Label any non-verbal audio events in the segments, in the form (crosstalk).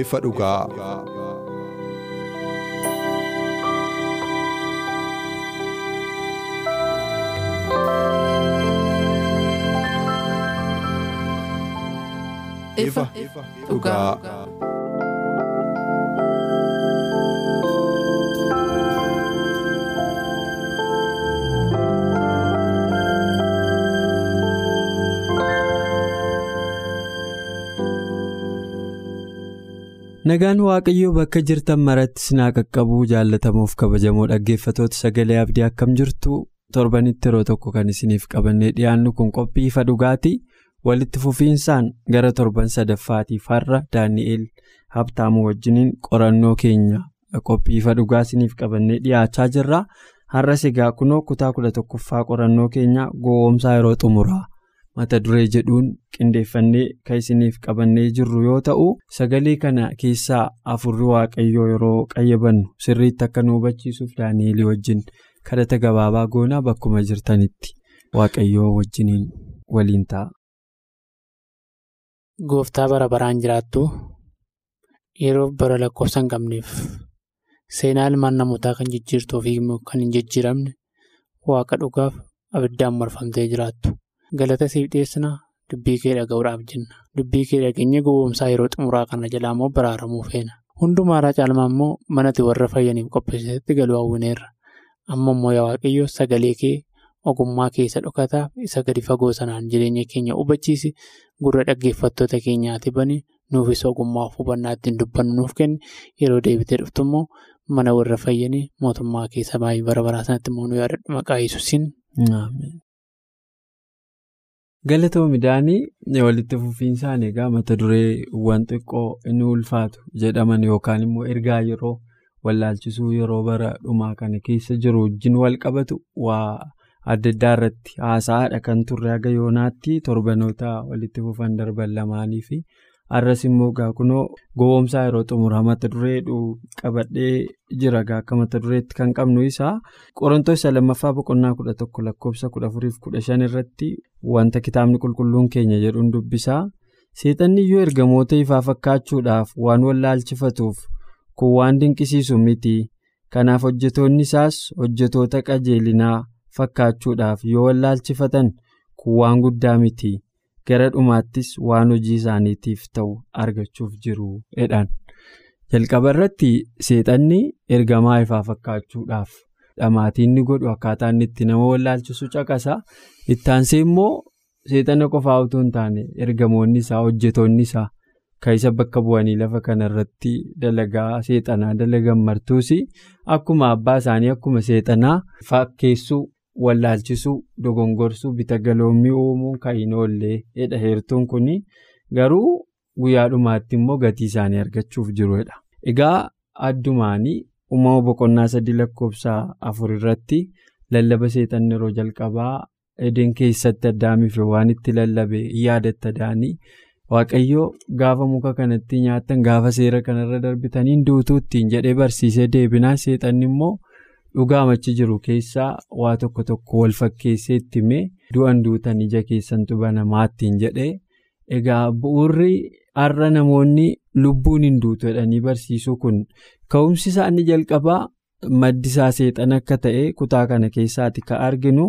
Ifa dhugaa. ifa dhugaa. Nagaan Waaqayyoo bakka jirtan maratti sinaa qaqqabuu jaallatamuuf kabajamoo dhaggeeffatoota sagalee abdii akkam jirtu? Torbanitti yeroo tokko kan isiniif qabannee dhiyaannu kun qophii ifa dhugaatii? Walitti fufiinsaan gara torban sadaffaatiif har'a daani'eel habtaamuu wajjiniin qorannoo keenya qophii ifa dhugaa isiniif qabannee dhiyaachaa jirra? Har'as egaa kunoo kutaa kudha tokkoffaa qorannoo keenya gowwoomsaa yeroo xumuraa. Mata duree jedhuun qindeeffannee kan isiniif qabannee jirru yoo ta'u sagalee kana keessaa afurri waaqayyoo yeroo qayyabannu sirriitti akka nu hubachiisuuf daani'elii wajjin kadhata gabaabaa goonaa bakkuma jirtanitti waaqayyoo wajjiniin waliin ta'a. Gooftaa bara baraan jiraattu yeroo bara lakkoofsa hin qabneef seenaa ilmaan namootaa kan jijjiirtuu fi kan hin jijjiiramne waaqa dhugaaf abiddaan marfamtee jiraattu. Galata siif dhiyeessina dubbii kee dhaga'uudhaaf jenna. Dubbii kee dhageenya gowwoomsaa yeroo xumuraa kana jalaa immoo baraaramuu feena. Hundumaaraa caalmaa immoo manatti warra fayyaniif qopheessitetti galuu hawwineerra. Amma immoo yaa waaqayyo sagalee kee ogummaa keessa dhokataaf isa gadi fagoo sanaan jireenya keenya hubachiisi. Gurra dhaggeeffattoota keenyaati bani nuufis ogummaa fi hubannaa ittiin dubbannu nuuf kenni yeroo deebitee dhuftu immoo mana warra fayyanii mootummaa keessa baay'ee bara baraa sanatti immoo nu yaadadhu. Maqaa yesuusiin. Galatoo midhaanii walitti fufiinsaan egaa mata dureewwan xiqqoo inni ulfaatu jedhaman yookaan immoo ergaa yeroo wallaalchisuu yeroo bara dhumaa kana keessa jiru wajjin wal qabatu waa adda addaa irratti haasa'aadha kan turre haga yoonaatti torbanoota walitti fufan darban lamaanii fi har'as immoo gaa kunoo gowwoomsaa yeroo xumuraa mata duree qabadhee jira. Gaa akka mata dureetti kan qabnu isaa qorontoos isa lammaffaa boqonnaa kudha tokko lakkoofsa kudha afuriif kudha shan irratti wanta kitaabni qulqulluun keenya jedhuun dubbisaa. Seexanni iyyuu ergamoota ifaa fakkaachuudhaaf waan wallaalchifatuuf kun waan dinqisiisu miti. Kanaaf hojjetoonni isaas hojjetoota qajeelinaa fakkaachuudhaaf yoo wallaalchifatan kun waan guddaa miti. Gara dhumaattis waan hojii isaaniitiif ta'u argachuuf jiru jedhan jalqaba irratti seexanni ergamaa ifaa fakkaachuudhaaf dhamaatiin ni godhu akkaataa inni itti nama wallaalchisu caqasa ittaansee immoo seexana qofaa utuu hin taane ergamoonni isaa hojjetoonni isaa kan isa bakka bu'anii lafa kanarratti dalagaa seexanaa dalagan martuus akkuma abbaa isaanii akkuma seexanaa fakkeessuu. Wallaalchisuu dogongorsuu bita galoommii uumuun kan hin oollee jedha heertuun kun garuu guyyaa dhumaatti immoo gatii isaanii argachuuf jirudha. Egaa addumaanii uumama boqonnaa sadii lakkoofsa afur irratti lallaba seexanni yeroo jalqabaa edeen keessatti addaamiif waan itti lallabe yaadatta daanii waaqayyoo gaafa muka kanatti nyaattan gaafa seera kanarra darbitanii duutuu ittiin jedhee barsiisee deebinaa seexanni immoo. Dhugaamachi jiru keessaa waa tokko tokko wal fakkeessee itti himee du'an duutan ija keessantu banamaa ittiin jedhee egaa bu'uurri har'a namoonni lubbuun hin duutu jedhanii barsiisuu kun ka'umsi isaanii jalqabaa maddi isaa seexan akka ta'e kutaa kana keessaati kan arginu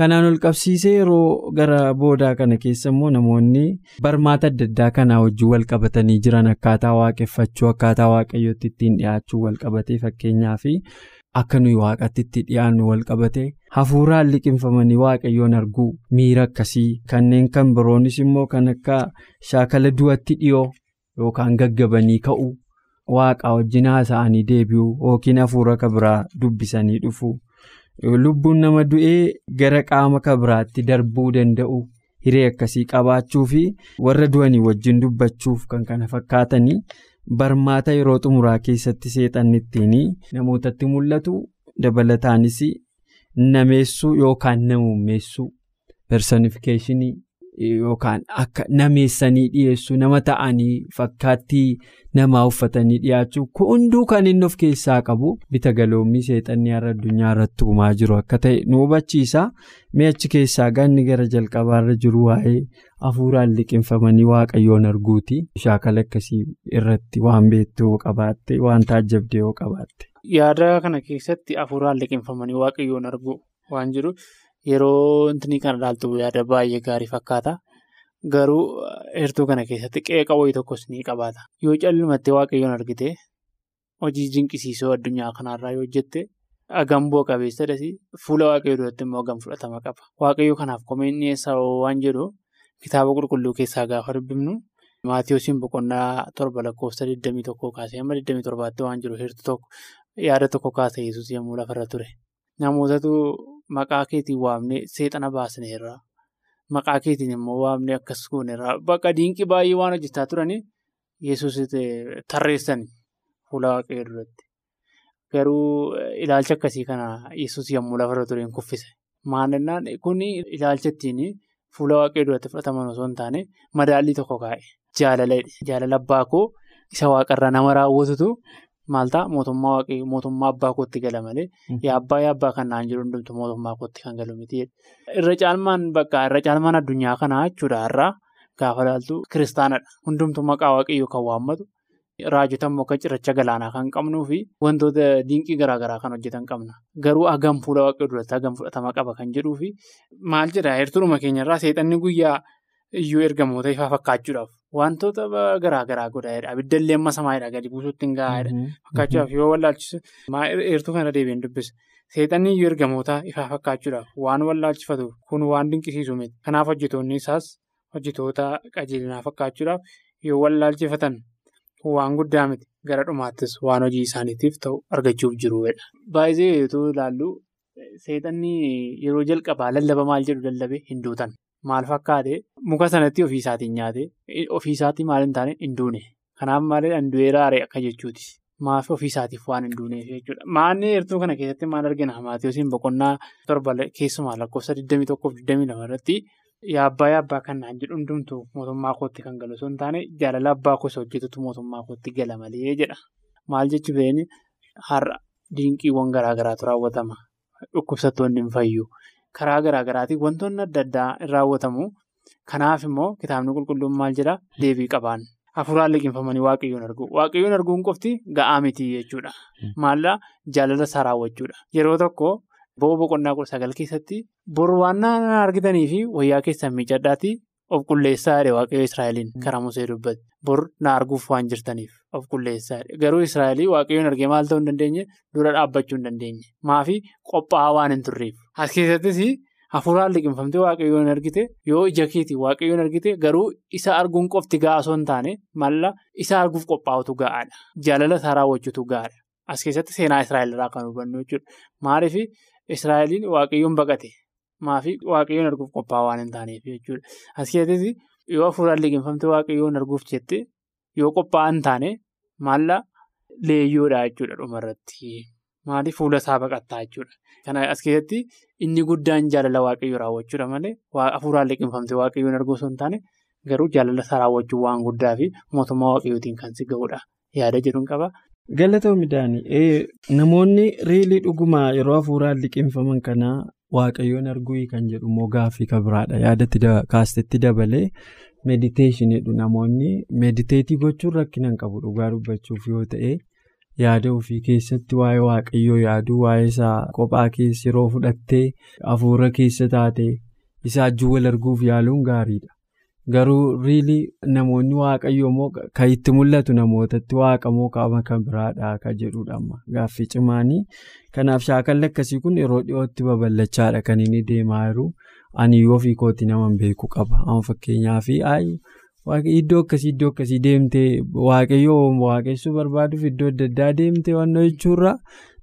kanaan ol qabsiisee yeroo gara boodaa kana keessa immoo namoonni barmaata adda addaa kanaa wajjin wal qabatanii jiran akkaataa waaqeffachuu akkaataa waaqayyootti ittiin dhiyaachuu wal qabatee fakkeenyaaf. Akka nuyi waaqatti itti dhiyaannu wal qabate hafuuraan liqinfamanii waaqayyoon arguu miira akkasii. Kanneen kan biroonis immoo kan akka shaakala du'atti dhiyoo yookaan gaggabanii ka'uu waaqa wajjin haasa'anii deebi'uu yookiin hafuura kabiraa dubbisanii dhufu. Lubbuun nama du'ee gara qaama kabiraatti darbuu danda'u hiree akkasii qabaachuu fi warra du'anii wajjin dubbachuuf kan kana fakkaatanii barmaata yeroo xumuraa keessatti seexanni ittiin namootatti mul'atu dabalataanis nameessuu yookaan namummeessuu personifikashinii. Yookaan akka nameessanii dhiyeessuu nama ta'anii fakkaattii namaa uffatanii dhiyaachuu hunduu kan inni of keessaa qabu bita galoommii seexannii har'a addunyaa irratti uumaa jiru akka ta'e nu hubachiisa mi'achi keessaa ganni gara jalqabaarra jiru waa'ee hafuuraan liqinfamanii waaqayyoon arguuti shaakala akkasii irratti waan beektu yoo qabaatte waan taajjabde yoo qabaatte. Yaada kana keessatti hafuuraan liqinfamanii waaqayyoon arguu waan jiru. Yeroo intinii kana ilaaltu yaada baay'ee gaarii fakkaata. Garuu heertuu kana keessatti qeeqa wayii tokkos ni qabaata. Yoo callumattee waaqayyoon argite hojii dinqisiisoo addunyaa kanarraa yoo hojjette hagam bu'a qabeessadhas fuula waaqayyoo duratti immoo hagam fudhatama qaba. Waaqayyoo kanaaf komeen dhiyeessaa waan jedhu kitaaba qulqulluu keessaa gaafa dubbifnu maatiyoosiin boqonnaa torba lakkoofsa 21 kaasee amma 27 waan jiru heertuu tokko yaada tokko kaasa yesus yommuu lafarra ture. Namootatu maqaa keetiin waamnee seexana baasneerra. Maqaa keetiin immoo waamnee akkas gooneerra. Bakka diinqii baay'ee waan hojjetaa turanii yesus tarreessan fuula waaqayyoo duratti. Garuu ilaalcha akkasii kana yesus yommuu lafarra ture hin kuffise. Maalennaan kun ilaalcha ittiin fuula waaqayyoo duratti fudhataman osoo hin taane madaallii tokko kaa'e. Jaalaladha. Jaalala abbaa koo isa waaqarraa nama raawwatutu. Maal ta'a mootummaa waaqayyoo mootummaa abbaa kootti gala malee yaa abbaa yaa abbaa kan naan jedhu hundumtu mootummaa kootti kan galu miti. Irra caalmaan bakka irra caalmaan addunyaa kanaa jechuudha har'aa gaafa ilaaltu kiristaanadha. Hundumtu maqaa waaqayyoo kan waammatu raajota immoo akka cirracha galaanaa kan qabnuu fi wantoota dinqii garaagaraa kan hojjetan qabna. Garuu hagam fuula waaqayyoo duratti hagam fudhatama qaba kan jedhuu fi maal jedhaa heertuudhuma keenyarraa seexanni guyyaa iyyuu ergamoota ifaa fakkaachuudhaaf. Wantoota garaagaraa godhaadha. Abiddallee amma samaayidha gadi buusuutti hin gahaadha. Fakkaachuudhaaf yoo wallaalchisu heertuu kana deebiin dubbisa. Seexanni iyyuu ergamoota ifaa fakkaachuudhaaf waan wallaalchifatuuf kun waan dinqisiisu miti. Kanaaf hojjetoonni isaas hojjetoota qajeelinaa fakkaachuudhaaf yoo wallaalchifatan waan guddaa miti. Gara dhumaattis waan hojii isaaniitiif ta'u argachuuf jiruudha. Baay'ee yoo ilaallu seexanni yeroo jalqabaa lallaba maal jedhu lallabe hin duutan. Maal fakkaate? Muka sanatti ofiisaatiin nyaate. Ofiisaatii maal hin taane? Hin duune. Kanaaf maal hin du'eeraare akka jechuuti maaf ofiisaatiif waan hin duuneef jechuudha. Maanni heertuu kana keessatti maal argina? Maatiyoosiin boqonnaa torba keessumaa lakkoofsa 21-22 irratti yaa abbaa yaa abbaa kan naan jedhu hundumtu mootummaa kootti kan galu osoo hin taane jaalala abbaa gosa hojjetutu mootummaa kootti gala malee jedha. Maal jechuun har'a dinqiiwwan garaagaraatu raawwatama. Dhukkubsattoonni hin fayyu. Karaa garaa garaatiin wantoonni adda addaa hin raawwatamu. Kanaaf immoo kitaabni qulqulluun maal jedhaa deebii qabaan. Hafuuraan liqinfamanii waaqayyoon argu. Waaqayyoon arguun qofti ga'aa miti jechuudha. Maallaa jaalala isaa raawwachuudha. Yeroo tokko bo'oo boqonnaa kudha sagal keessatti bor waan na argitanii fi wayyaa keessan miicadhaatii of qulleessaa jedhe waaqayyo Israa'eliin karaa Musee dubbate. Bor na arguuf waan jirtaniif of qulleessaa jedhe. Garuu Israa'elii waaqayyoon argee maal ta'uu hin dandeenye dura dhaabbachuu hin dandeenye. Maafi qophaa'aa waan hin turreef. As keessattis hafuuraan liqinfamtee waaqayyoon argite yoo ija keetii waaqayyoon argite garuu isa arguun qofti ga'aa osoo hin taane malla isa arguuf qophaa'utu ga'aadha. Jaalala isaa raawwachuutu ga'aadha. As keessatti seenaa Israa'el irraa kan hubannu jechuudha. Maaliif Israa'eliin waaqayyoon baqate maafi waaqayyoon arguuf qophaa'aa waan hin taaneef jechuudha. As keessatti yoo hafuuraan liqinfamtee waaqayyoon arguuf jette yoo qophaa'aa hin taane maalla leeyyoodha jechuudha dhumarratti. Maaliif fuula isaa baqattaa jechuudha. Kana as keessatti inni guddaan jaalala waaqayyoo raawwachuudha malee hafuuraan liqinfamtee waaqayyoon arguu osoo hin taane garuu jaalala isaa raawwachuu waan guddaa fi mootummaa waaqayyootiin kan si ga'uudha. Yaada jedhuun qaba. Galata midhaanii namoonni riilii dhugumaa yeroo hafuuraan liqinfaman kanaa waaqayyoon arguu kan jedhu immoo gaaffii kan biraadha. Yaadatti kaastetti dabalee meediteeshiniidha namoonni meediteetii gochuun rakkina hin qabu dhugaa dubbachuuf yoo ta'e. yaada ofii keessatti waa'ee waaqayyoo yaaduu waa'ee isaa kophaa keessa yeroo fudhattee hafuura keessa taate isaa ajjuu wal arguuf yaaluun gaariidha. Garuu riilii namoonni waaqayyoo moo kan itti mul'atu namootatti waaqa moo qaama kan biraadha kan jedhudha amma gaaffii cimaanii. Kanaaf shaakalli akkasii kun yeroo dhiyootti babal'achaadha kan inni deemaa jiru ani ofii kootti nama beeku qaba. Amma fakkeenyaaf iddoo akkasii iddoo akkasii deemtee waaqayyoo waaqessuu barbaaduuf iddoo adda addaa deemtee wannoo jechuurra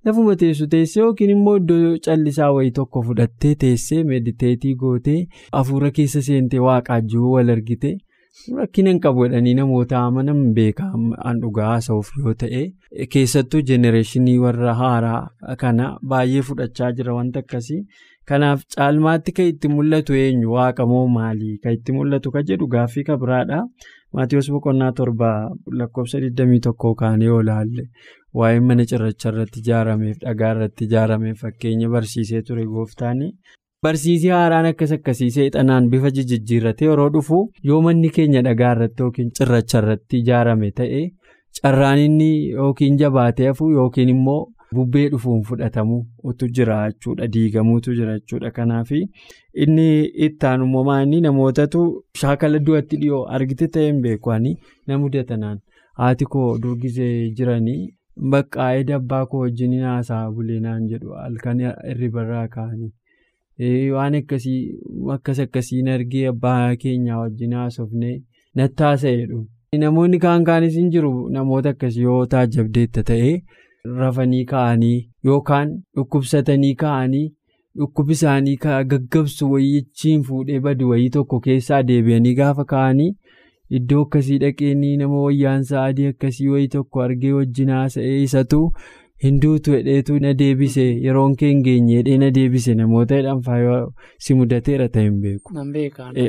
lafuma teessu teessee yookiin immoo iddoo callisaa wayii tokko fudhattee teessee meediteetii gootee hafuura keessa seentee waaqaajjuu wal argite rakkina hin qabu jedhanii namoota amanan beekaa an dhugaa haasa'uuf yoo ta'e keessattuu jenereeshinii warra haaraa kana baay'ee fudhachaa jira wanta akkasii. Kanaaf caalmaatti kan itti mul'atu eenyu waaqa moo maalii kan itti mul'atu kan jedhu gaaffii kan. Maatiyoos boqonnaa torba lakkoofsa 21 kaanee olaalle waa'ee mana cirracha irratti ijaarameef dhagaa irratti ijaarameef fakkeenya barsiisee ture gooftaani. Barsiisii haaraan akkas akkasii seexanaan bifa jijjiirratee yeroo dhufu yoo manni keenya dhagaa irratti yookiin cirracha irratti ijaarame ta'e carraan inni yookiin jabaatee hafu yookiin immoo. Bubbee dhufuun fudhatamu utu jira jechuudha diigamuutu jira jechuudha. Kanaaf inni ittaan uumamaa inni namootatu shaakala du'atti dhiyoo argite ta'e hin beekwani na mudatanaan haati koo durgisee jiranii baqqaa'ee dabbaa koo wajjin haasaa bulee naan jedhu halkan hirribarraa ka'anii waan akkasii akkas akkasiin argee abbaa keenyaa wajjin haasofnee nattaasa'eedhu namoonni kaan kaanis hin jiru. Namoota akkasii yoo taajabdeetta ta'e. Rafanii ka'anii yookaan dhukkubsatanii ka'anii dhukkubi isaanii gaggabsu wayyichiin fuudhee badu wayii tokko keessaa deebi'anii gaafa ka'anii iddoo akkasii dhaqeenii nama wayyaansaa adii akkasii wayii tokko argee wajjin haasa'ee isatu hinduutu hedheetu na deebise yeroon kee hin geenye hedhee na deebise namoota jedhan faayoo si mudateera ta'e hin beeku.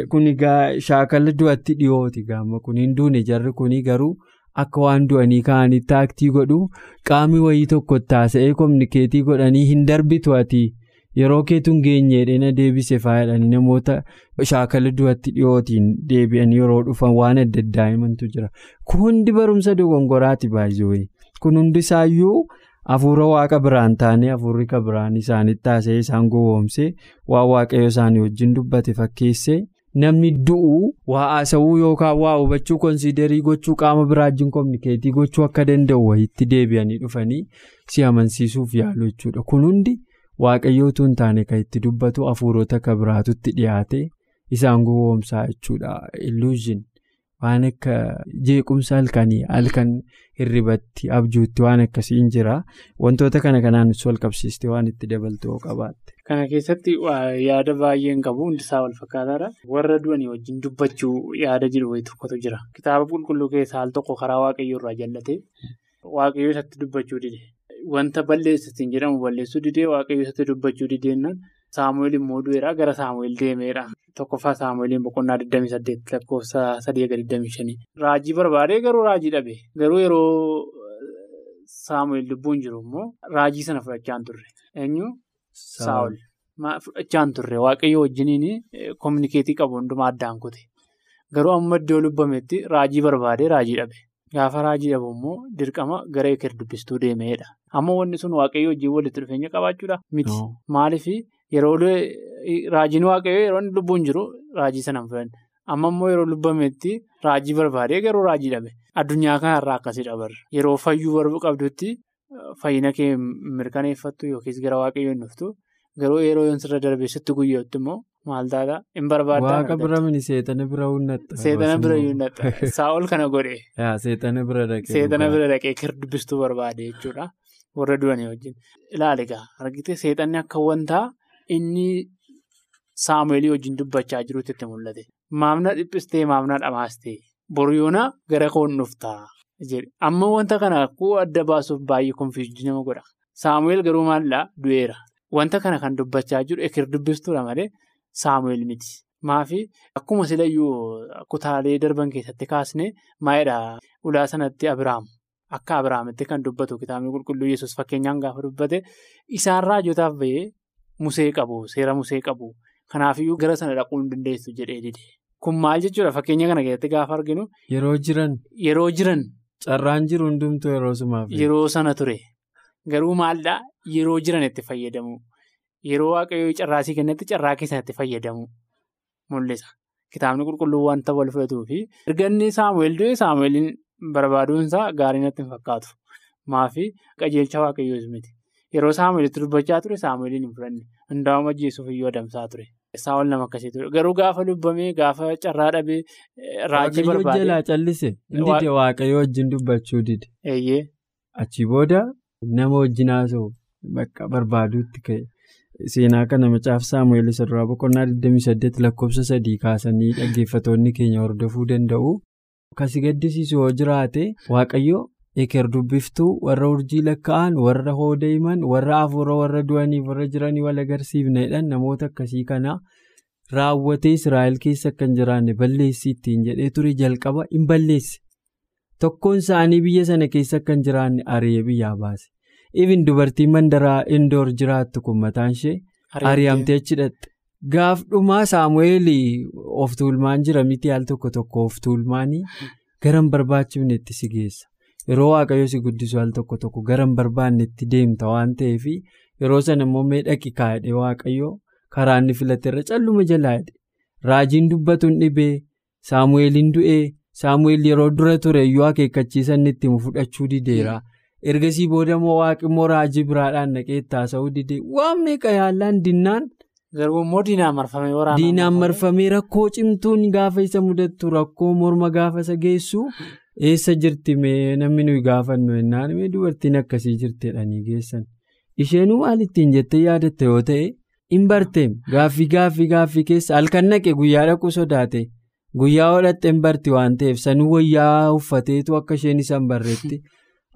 Kun egaa shaakala du'atti dhiyooti gaama kun hinduune jarri kuni garuu. Akka waan du'anii ka'anitti aktii godhu qaamni wayii tokko taasa'ee kominikeetii godhanii hin darbitu ati yeroo keetu hin geenye na deebise faayadhanii namoota shaakala du'atti dhiyootiin deebi'anii yeroo dhufan waan adda addaa himantu jira. Kun hundi barumsa dogongoraati baay'ee kun hundi isaayyuu hafuura waaqa biraan taane hafuurri kan biraan isaanitti taasa'ee isaan gowwoomsee waan waaqayyo isaanii wajjin dubbate fakkeessee. Namni du'u waa haasawuu yookaan waa hubachuu konsiidarii gochuu qaama biraa wajjin kominikeetii gochuu akka danda'u wayitti deebi'anii dhufanii si amansiisuuf yaalu jechuudha. Kun hundi waaqayyootu hin taane kan itti dubbatu hafuurota kan biraatutti dhiyaate isaan gowwoomsaa jechuudha. Waan akka jeequmsa halkanii halkan hirribatti abjuutti waan akkasii hin jira. Wantoota kana kanaan wal qabsiiste waan itti dabaltuu qabaatte. Kana keessatti yaada baay'een qabu hundisaa wal fakkaataadha. Warra du'anii wajjin dubbachuu yaada jedhu wayii tokkotu jira. Kitaaba qulqulluu keessaa al tokko karaa waaqayyoo irraa jallatee waaqayyoo isatti dubbachuu dide. Wanta balleessitiin jedhamu balleessuu didee waaqayyoo isatti dubbachuu dideennaan Saamu'eel immoo du'eera gara Saamu'eel deemeera. Tokkoffaa Saamu'eeliin boqonnaa 28 lakkoofsa 3-25. Raajii barbaadee garuu raajii dhabe. Garuu yeroo Saamu'eel lubbuun jiru immoo raajii sana fudhachaa hin turre. Eenyu? Saawul. Fudhachaa hin turre waaqayyo wajjiniin kominikeetii qabu hundumaa addaan kute. Garuu amma iddoo lubbametti raajii barbaadee raajii dhabe. Gaafa raajii dhabu immoo dirqama gara eker dubbistuu deemeedha. Amma wanni sun waaqayyo wajjin walitti dhufeenya qabaachuudha miti. Maaliif yeroo raajiin waaqayyo yeroo inni lubbuun jiru raajii sana hin fudhanne. Amma immoo yeroo lubbametti raajii barbaadee garuu raajii dhabe. Addunyaa kanarraa akkasii dhabarra. Yeroo fayyuu qabdutti. Fayyina kee mirkaneeffattu yookiis gara waaqayyoo hin dhuftu garuu yeroo sirra darbee sitti guyyooti immoo maal taata hin barbaaddaa. Waaqa bira mini seexana bira hunnatta. Seexana bira hunnatta. Saa'ol kana godhe. (laughs) Seexana bira dhaqee. Seexana bira dhaqee kirdubistuu barbaade jechuudha. Warra du'anii wajjin. Ilaali egaa argite seexanni akka wantaa inni saamu'eelii wajjin dubbachaa jirutti itti mul'ate. Maamna dhiphistee maamna dhamaastee boru yoona gara koon dhuftaa. Amma wanta kana akkuu adda baasuuf baay'ee konfiizdii nama godha. Saamu'eel garuu maallaa du'eera. Wanta kana kan dubbachaa jiru ekir dubbistuudha malee Saamu'eel miti. Maafi akkuma silayyuu kutaalee darban keessatti kaasne maayidhaa ulaa sanatti Abiraam akka Abiraamitti kan dubbatu kitaabni qulqulluu Yesuus fakkeenyaan gaafa dubbate isaan raajotaaf bahee musee qabu seera musee qabu kanaafiyyuu gara sana dhaquu hin dandeessu jedhee dide. Kun maal jechuudha fakkeenya kana keessatti gaafa arginu. Yeroo jiran. Yeroo jiran. Carraan jiru hundumtuu yeroo sumaaf. Yeroo sana ture. Garuu maallaa yeroo jiran itti fayyadamu. Yeroo waaqayyoo carraasii kennetti carraa keessan itti fayyadamu mul'isa. Kitaabni qulqulluu wanta wal fudhatuu fi erganni Saamu'eel du'e Saamu'eeliin barbaaduunsaa gaarii natti hin fakkaatu. Maafi qajeelcha waaqayyoos miti. Yeroo Saamu'eelitti dubbachaa ture Saamu'eeliin hin fudhanne. Hundaa'uma ajjeesuuf iyyuu adamsaa ture. Saawol nama akkasiitu garuu gaafa lubbamee gaafa carraa dhabee raajii Waaqayyo barbaade. jalaa callise inni Waa- dide waaqayyo wajjin dubbachuu dide Eeyyee achi booda nama wajjin haasa'u bakka barbaaduutti ka'e. Seenaa kana macaaf Saamu'eel isa duraa boqonnaa 28 lakkoofsa sadii kaasanii dhaggeeffatoonni keenya hordofuu danda'u. Kasi gaddisiisu yoo jiraate Waaqayyo eker dubbiftuu warra urjii lakkaa'an warra hooda himan warra hafuura warra du'aniif warra jiranii wal agarsiifneedhaan namoota akkasii kana raawwatee Israa'el keessa hin jiraanne balleessi ittiin jedhee ture jalqaba hin balleesse. Tokkoon isaanii biyya sana keessa hin jiraanne ari'ee biyyaa baase. Ibin dubartiin mandaraa indoor jiraattu kun mataan ishee ari'amtee achi dhaqxe. Gaaf dhumaa Saamu'eel of tuulmaan jira miti al tokko tokko of tuulmaanii gara hin barbaachifnetti si geessa. Yeroo waaqayyo si guddisu al tokko tokko gara hin barbaannetti deemta waan ta'eef yeroo sana immoo mee dhaqi kaa'edhe waaqayyo karaa inni filateerra calluma jalaa jedhe. Raajiin dubbatuun dhibee Saamu'eeliin du'ee Saamu'eel yeroo dura ture iyyuu akeekkachiisan itti fudhachuu dideera. Ergasii booda immoo waaqi immoo raajii biraadhaan naqee itti haasa'uu didee waan meeqa yaallaan dinnaan. Immoo diinaan marfamee waraana. Diinaan marfamee rakkoo cimtuun gaafa isa mudattu rakkoo morma gaafa isa geessu eessa jirti mee namni nuyi gaafannu jennaan mee dubartiin akkasii jirtedhanii geessan. Isheenuu maal ittiin jettee yaadatte yoo ta'e hin barteem gaaffii gaaffii gaaffii keessa halkan naqe guyyaa dhaquu sodaate guyyaa hodhatte hin barti waan ta'eef sanuu wayyaa uffateetu akka isheen isa hin barreetti.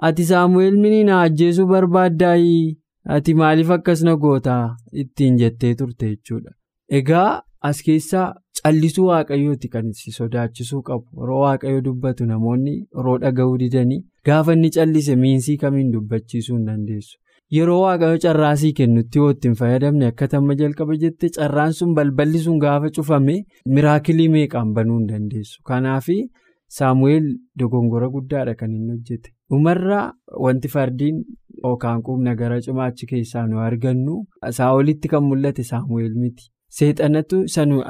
Ati Saamu'eel mini na ajjeesuu barbaaddaayii ati maaliif akkas na gootaa ittiin jettee turte jechuudha. Egaa as keessaa callisuu waaqayyooti kan si sodaachisuu qabu. Yeroo waaqayyo dubbatu namoonni yeroo dhaga'uu didanii gaafa inni callise miinsii kamiin dubbachiisuu hin dandeessu. Yeroo waaqayyo carraasii kennutti yoo ittiin fayyadamne akka tamma jalqaba jette carraan sun balballi sun gaafa cufame miraakilii meeqaan banuu hin dandeessu. Kanaaf Saamu'eel dogongora guddaadha kan inni hojjete. Dhumarraa wanti fardiin yookaan qubna gara cimaachi keessaa nu argannu saa'olitti kan mul'ate Saamu'eel miti. Seexanatu sanuu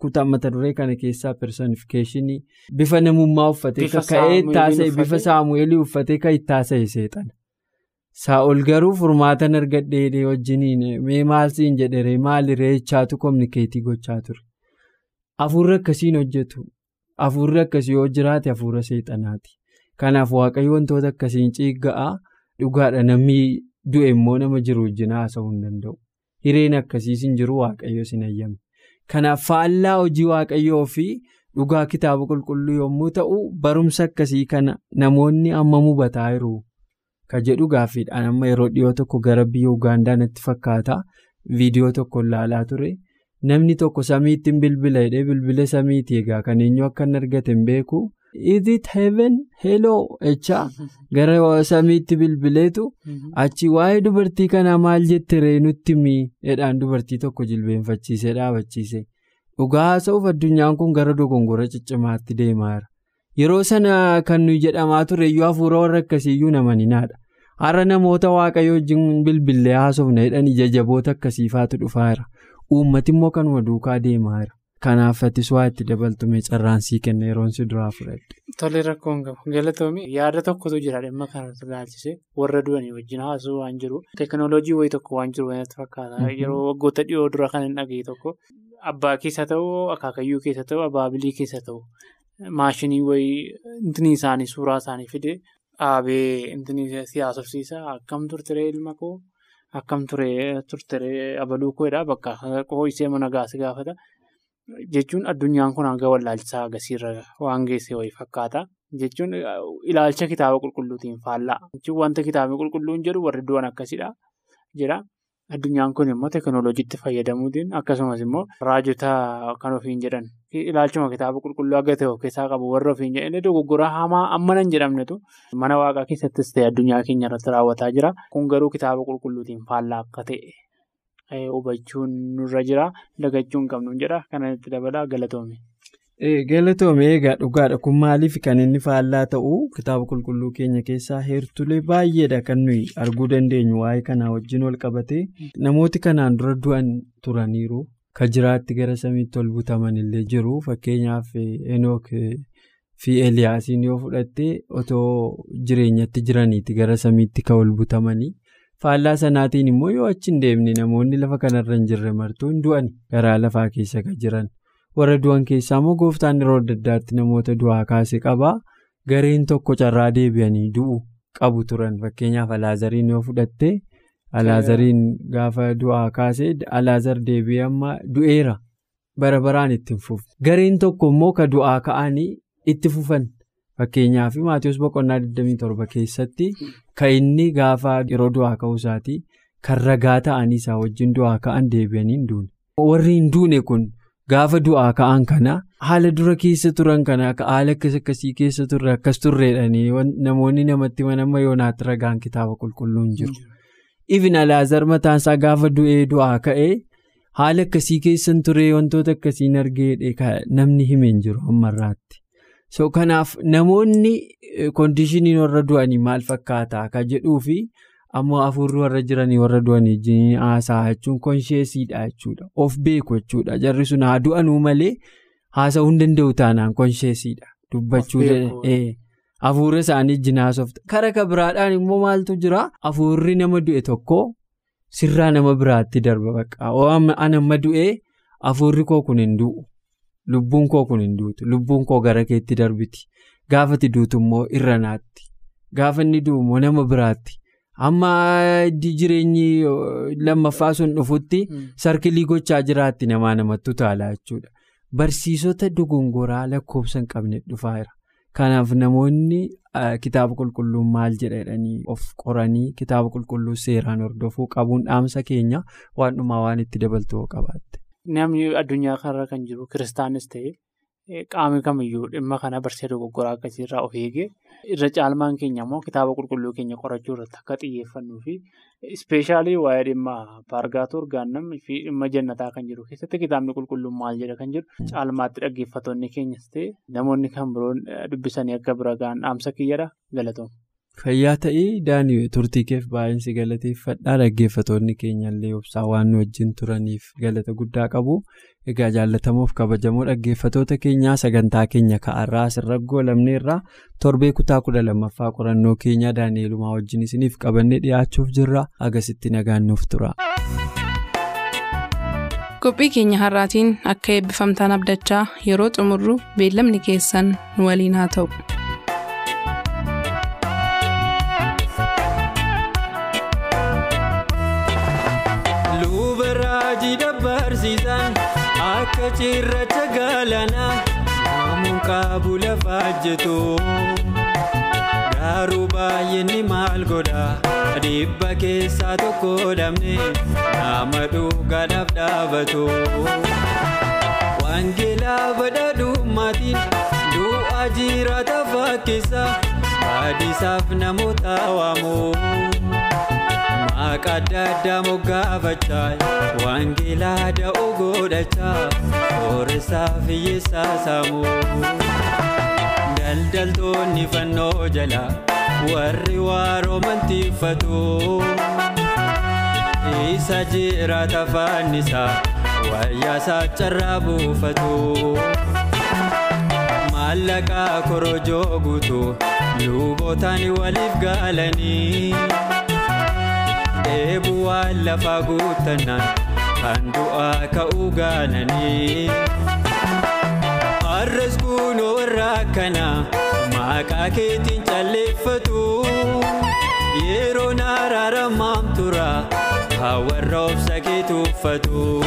kutaa mata duree kana keessaa personifikashinii bifa namummaa uffatee ka'ee taasise bifa Saamu'eelii uffatee kan itti taasise seexana. Saa'ol garuu furmaatan argadhee wajjiniin mee maal siin jedhere maali reechaatu kominikeetii gochaa ture. Hafuurri akkasiin hojjetu. Hafuurri akkasii yoo jiraate hafuura seexanaati. Kanaaf waaqayyo wantoota akkasiin ciigga'a dhugaadha namni du'e immoo nama jiru wajjin haasa'uu hin danda'u. Hireen akkasiis hin jiru waaqayyo sin ayyame. Kanaaf faallaa hojii waaqayyoo fi dhugaa kitaaba qulqulluu yommuu ta'u barumsa akkasii kana namoonni amma hubataa jiru. Ka jedhu gaaffiidhaan amma yeroo dhiyoo tokko gara biyya Ugaandaa natti fakkaata viidiyoo tokko ilaalaa ture. Namni tokko samiitti bilbila hidhee bilbila samiitii egaa kan eenyu akka hin argate hin beeku. Is it heaven? Hello echaa (laughs) gara samiitti bilbileetu achi waa'ee dubartii kanaa maal jette ree nutti miidhaan dubartii tokko jilbeenfachiisee dhaabachiise. Dhugaa haasa'uuf addunyaan kun gara dogongora ciccimaatti deemaa jira. Yeroo sana kan nuyi jedhamaa ture iyyuu hafuura warra akkasiiyyuu namaninaadha. Har'a namoota waaqayyo wajjin bilbilee haasofna jedhan ija jaboota akkasiifaatu dhufaa jira. Uummati immoo kanuma duukaa deemaa jira. Kanaaf atis waa itti dabaltume carraansii kenna yeroon si duraa fudhadhe. Tole rakkoon qabu. Galatoomii yaada tokkotu jira dhimma kanatti ilaalchise warra du'anii wajjin haasuu waan jiru. Teekinooloojii wayii tokko waan jiru natti fakkaata. Yeroo waggoota dhiyoo dura kan hin dhagee tokko abbaa keessa ta'u akaakayyuu keessa ta'u abaabilii keessa ta'u maashinii wayii intinii isaanii suuraa isaanii fide dhaabee intinii siyaasofsiisa akkam turtere ilma koo akkam turtere abaluu koodha bakka. Ho'isee mana gaasi gaafata. Jechuun addunyaan kun hanga wallaalchisaa agarsiirra waan geesse wayii fakkaata. Jechuun ilaalcha kitaaba qulqulluutiin faallaa. Jechuun wanta kitaabni qulqulluun jedhu warri du'an akkasidha jira. Addunyaan kun immoo teekinooloojiitti fayyadamuutiin akkasumas immoo raajota kan ofiin jedhan ilaalchuma kitaaba qulqulluu akka ta'e of keessaa qabu warra ofiin jedhan dogoggora hamaa amma nan jedhamnetu mana waaqaa keessattis ta'e addunyaa keenya irratti raawwataa jira. Kun garuu kitaaba qulqulluutiin faallaa akka ta'e. Hubachuun nurra jira dagachuun qabnu jedha kanatti dabalaa galatoome. Galatoome egaa dhugaadha. Kun maaliif kan inni faallaa ta'u? Kitaaba qulqulluu keenya keessaa heertulee baay'eedha kan nuyi arguu dandeenyu. Waa'ee kanaa wajjin wal qabate. Namooti kanaan dura du'an turaniiru. Ka jiraatti gara samiitti ol butaman illee jiru. Fakkeenyaaf enook fi eliyaasiin yoo fudhatte otoo jireenyatti jiraniiti gara samiitti kan ol butamanii. Faallaa sanaatiin immoo yoo achi hin deemne namoonni lafa kanarra hin jirre martuu hin du'an garaa lafaa keessa kan jiran. Warra du'an keessaa immoo gooftaan yeroo adda addaatti namoota du'aa kaase qabaa gareen tokko carraa deebi'anii du'u qabu turan. Fakkeenyaaf alaazariin yoo fudhatte alaazariin gaafa du'aa kaase alaazar deebi'ee amma du'eera. Bara baraan itti fufu gareen tokko immoo ka du'aa ka'anii itti fufan. Fakkeenyaaf Maatiyoos boqonnaa 27 keessatti kan inni gaafa yeroo du'aa ka'uu isaatii kan ragaa ta'anii isaa wajjin du'aa ka'an deebi'anii hin duune. Warri hin duune kun gaafa du'aa ka'an kana haala dura keessa turan kana haala akkas akkasii keessa turre akkas turreedhanii namoonni namatti manama yoonaatti ragaan kitaaba qulqulluun jiru. Ifin alaazar mataan isaa gaafa du'ee du'aa ka'ee haala akkasii keessan turee wantoota akkasiin argee namni himeen jiru ammarraatti. So kanaaf namoonni koondishiniin warra du'anii maal fakkaata ka jedhuu fi ammoo hafuurri warra jiranii warra du'anii wajjin haasaa jechuun konsheesiidha jechuudha. Of beeku jechuudha. Jarri sun haa du'anuu malee haasa'uu hin danda'u taanaan konsheesiidha dubbachuu hafuura isaanii wajjin haasofta kara ka biraadhaan immoo maaltu jira? Hafuurri nama du'e tokko sirraa nama biraatti darba baqqaa an amma du'ee hafuurri koo kun hin du'u. Lubbuun koo kun hin duutu lubbuun koo gara keetti darbiti gaafati duutu immoo irra naatti. Gaafa inni du'u nama biraatti. Amma jireenyi lammaffaa sun dhufutti sarkilii gochaa jiraatti namaa namatti utaala jechuudha. Barsiisota dogongoraa lakkoofsa hin qabne dhufaa kanaaf namoonni kitaaba qulqulluu maal jedhanii of qoranii kitaaba qulqulluu seeraan hordofuu qabuun dhaamsa keenya waan dhumaa waan itti dabaltuu qabaatte. Namni addunyaa kanarra kan jiru kiristaanis ta'e qaamni kamiyyuu dhimma kana barsiisa dogoggoraa akkasiirraa of eegee irra caalmaan keenya immoo kitaaba qulqulluu keenya qorachuu irratti akka xiyyeeffannuu fi ispeeshaalii waa'ee dhimma paargaatuu orgaannamni fi dhimma jannataa kan jiru keessatti kitaabni qulqulluun maal jedha kan jiru caalmaatti dhaggeeffattoonni keenyas ta'e namoonni kan biroon dubbisanii akka bira ga'an dhaamsa kiyyadha galatoom. Fayyaa ta'ee Daani'eel turtii keef baay'insi galateeffadhaa dhaggeeffattoonni keenyallee obsaa waan nu wajjin turaniif galata guddaa qabu. Egaa jaallatamuuf kabajamoo dhaggeeffattoota keenyaa sagantaa keenya ka'arraa asirra goolabneerraa torbee kutaa kudha lammaffaa qorannoo keenyaa Daani'eelumaa wajjin isiniif qabannee dhiyaachuuf jirra agasitti nagaannuuf tura. Qophii keenya har'aatiin akka eebbifamtaan abdachaa yeroo xumurru beellamni keessan nu waliin haa ta'u. Akka cirracha galaanaa namuun qabu lafa jettu garuu baay'inni maal godha dhibba keessaa tokko dhabne nama dhugaadhaaf dhaabatu. Wangeelaa badhaadhummaatiin du'a jiraata fakkeessa baadisaaf namoota waamu. Maqaa adda addaa moggaafachaa wangeelaa da'oo godhachaa sooressaa hiyyeessaa saamuu. Daldaltoonni fannoo jala warri waaroo mantiiffatu. Isa jiraata fannisaa wayyaasaa carraa buufatu. Maallaqaa korojoo guutuu lubootaan waliif gaalanii. Eebuwaan lafa guutanaan kan du'aa ka'uu gaananii. Har'as kunoo warra akkanaa maqaa keetiin calleeffatu. Yeroon araaramaam tura kan warra obsa keetu uffatu.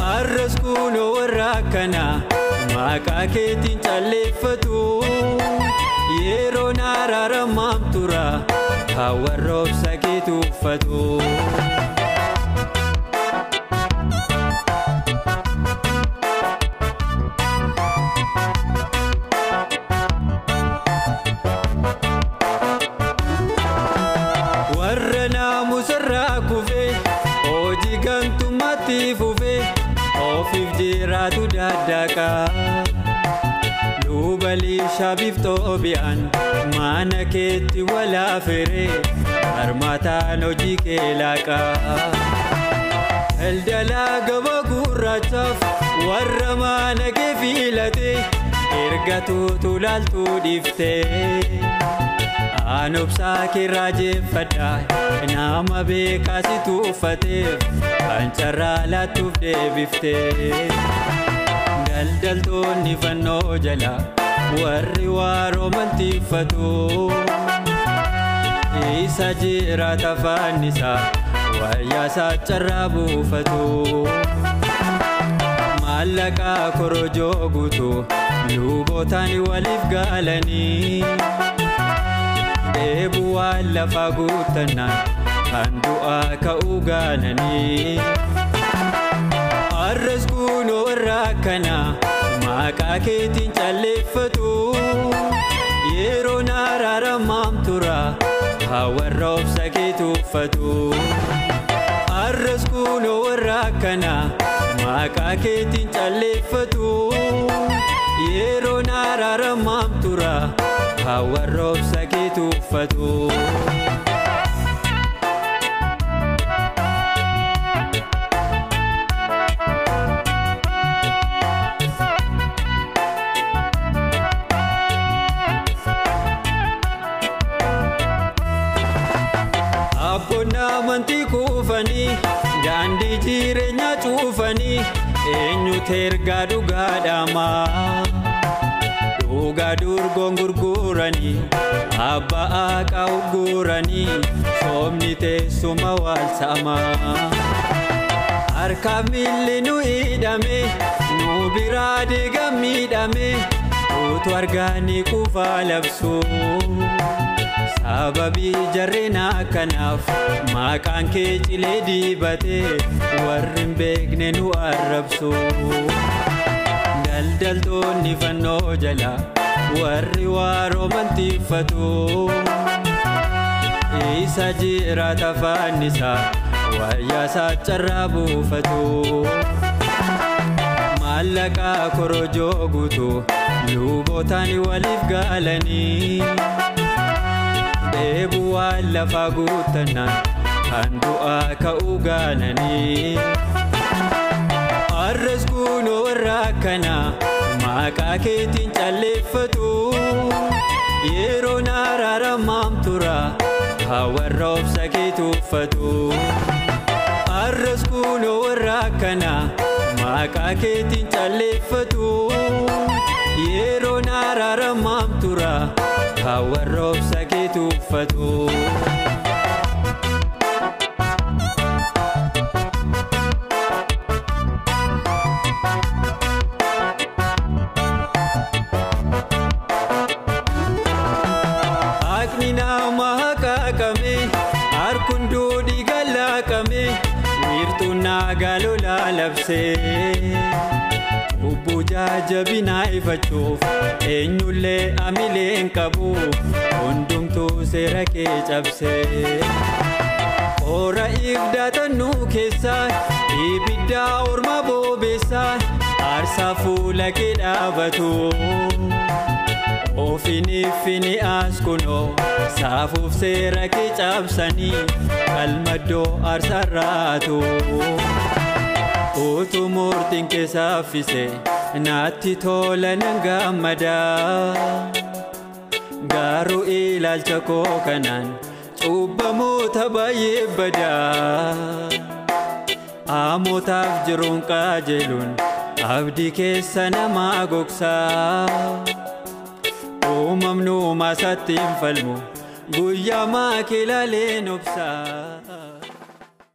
Har'as kunoo warra akkanaa maqaa keetiin calleeffatu. Yeroon araaramaam tura. Warra obsa keetu uffatu. Warra naamusarraa kufee hojii gantummaatti fufee ofiif jiraatu daddaaqa. Luubaliishaa biftoo bi'an mana keetti walaafere harmaataan hojii kee laaqaa. Daldalaa gaba gurraachaaf warra mana kee filatee ergatuutu laaltuu dhiiftee aan obsaa keerraa jeeffadhaa nama beekaasitu uffateef kan carraa laattuuf deebiftee daldaltoonni fannoo jala warri waaroo mantiiffatu isa jiraata faannisaa wayyaasaa carraa buufatu. maallaqaa korojoo guutuu lubootaan waliif gaalanii. Dheebuu waan lafaa guuttannaan kan du'aa ka'uu gaalanii arras kunoo irraa akkana maqaa keetiin calleeffatu yeroo naaraaramaam tura warra obsa keetu uffatu arras kunoo irraa akkana maqaa keetiin calleeffatu yeroo naaraaramaam tura warra obsa keetu uffatu. Cuufanii eenyutu ergaa dhugaadhaamaa dhugaa durgoon gurguranii abbaa haqaa ugguranii soomni teessuma waalsaamaa harkaaf miilli nu hidhame nu biraa deegan miidhame utuu argaanii qufaa labsu. Sababii jarreenaa kanaaf maqaan kee cilee diibatee warri hin beekne nu arrabsu. Daldaltoonni fannoo jala warri waaroo mantiiffatu isa jiraata faannisaa wayyaasaa carraa buufatu. Maallaqaa korojoo guutuu lubootaan waliif gaalanii. Dheebuu waan lafaa guuttannaan kan du'aa ka'uu gaalanii arras kunoo irraa akkana maqaa keetiin calleeffatu yeroo naaraaramaam tura warra obsa keetu uffatu arras kunoo irraa akkana maqaa keetiin calleeffatu yeroo naaraaramaam tura. warra obsa keetu uffatu. Jajjabinaa ifachuuf eenyullee amileen qabu hundumtuu seera kee cabsee. Hoora ibdaatannuu keessaa ibiddaa orma boobeessaa aarsaa fuula kee dhaabatu. Ofiiniffini as kunoo saafuuf seera kee cabsanii qalmaddoo aarsaarraatu. Utuu murtiin kee saaffise naatti tola nan gammada. Garuu ilaalcha koo kanaan cubbamoota baay'ee badaa. Amootaaf jiruun qajeeluun abdii keessa namaa gogsaa. Uumamni uumaa isaatti hin falmu guyyaa maakilaaleen obsaa.